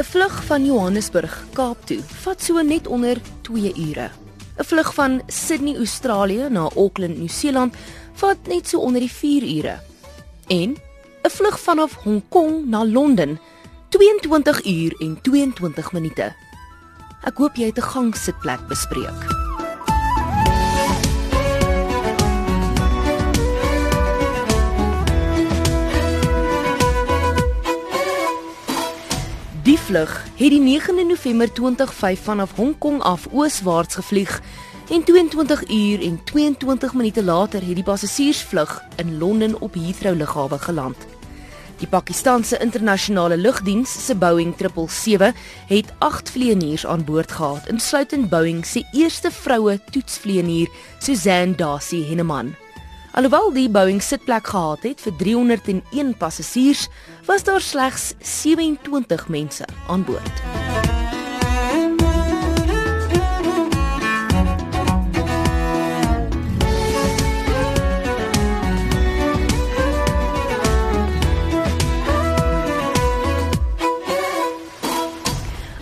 'n Vlug van Johannesburg Kaap toe vat so net onder 2 ure. 'n Vlug van Sydney, Australië na Auckland, Nieu-Seeland vat net so onder die 4 ure. En 'n vlug vanaf Hong Kong na Londen 22 uur en 22 minute. Ek hoop jy het 'n gangsitplek bespreek. Die vlug het die 9de November 2005 vanaf Hong Kong af ooswaarts gevlieg en 22 uur en 22 minute later het die passasiersvlug in Londen op Heathrow lughawe geland. Die Pakistanse internasionale lugdiens se Boeing 777 het 8 vlieëniers aan boord gehad, insluitend Boeing se eerste vroue toetsvlieënier, Suzanne Darcy Henneman. Alhoewel die Boeing sitplek gehad het vir 301 passasiers, was daar slegs 27 mense aan boord.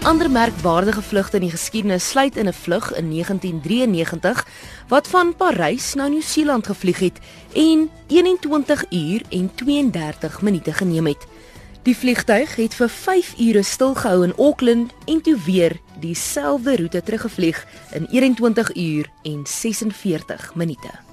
Ander merkwaardige vlugte in die geskiedenis sluit in 'n vlug in 1993 wat van Parys na Nieu-Seeland gevlieg het en 21 uur en 32 minute geneem het. Die vliegtuig het vir 5 ure stilgehou in Auckland en toe weer dieselfde roete teruggevlieg in 21 uur en 46 minute.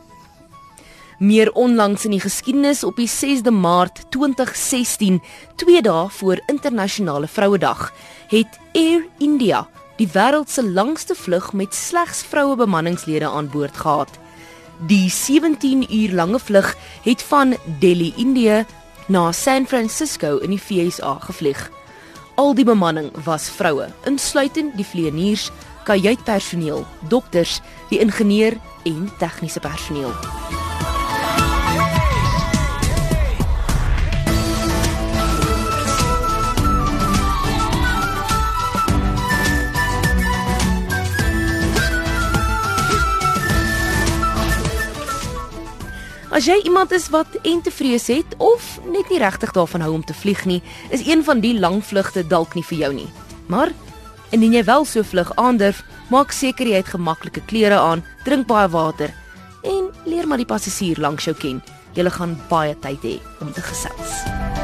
Meer onlangs in die geskiedenis op die 6de Maart 2016, 2 dae voor internasionale Vrouedag, het Air India die wêreld se langste vlug met slegs vroue bemanningslede aan boord gehad. Die 17 uur lange vlug het van Delhi, Indië na San Francisco in die VSA gevlieg. Al die bemanning was vroue, insluitend die vlieëniers, kajuitpersoneel, dokters, die ingenieur en tegniese personeel. As jy iemand is wat entevrees het of net nie regtig daarvan hou om te vlieg nie, is een van die lang vlugte dalk nie vir jou nie. Maar indien jy wel so vlug aandurf, maak seker jy het gemaklike klere aan, drink baie water en leer maar die passasier langs jou ken. Julle gaan baie tyd hê om te gesels.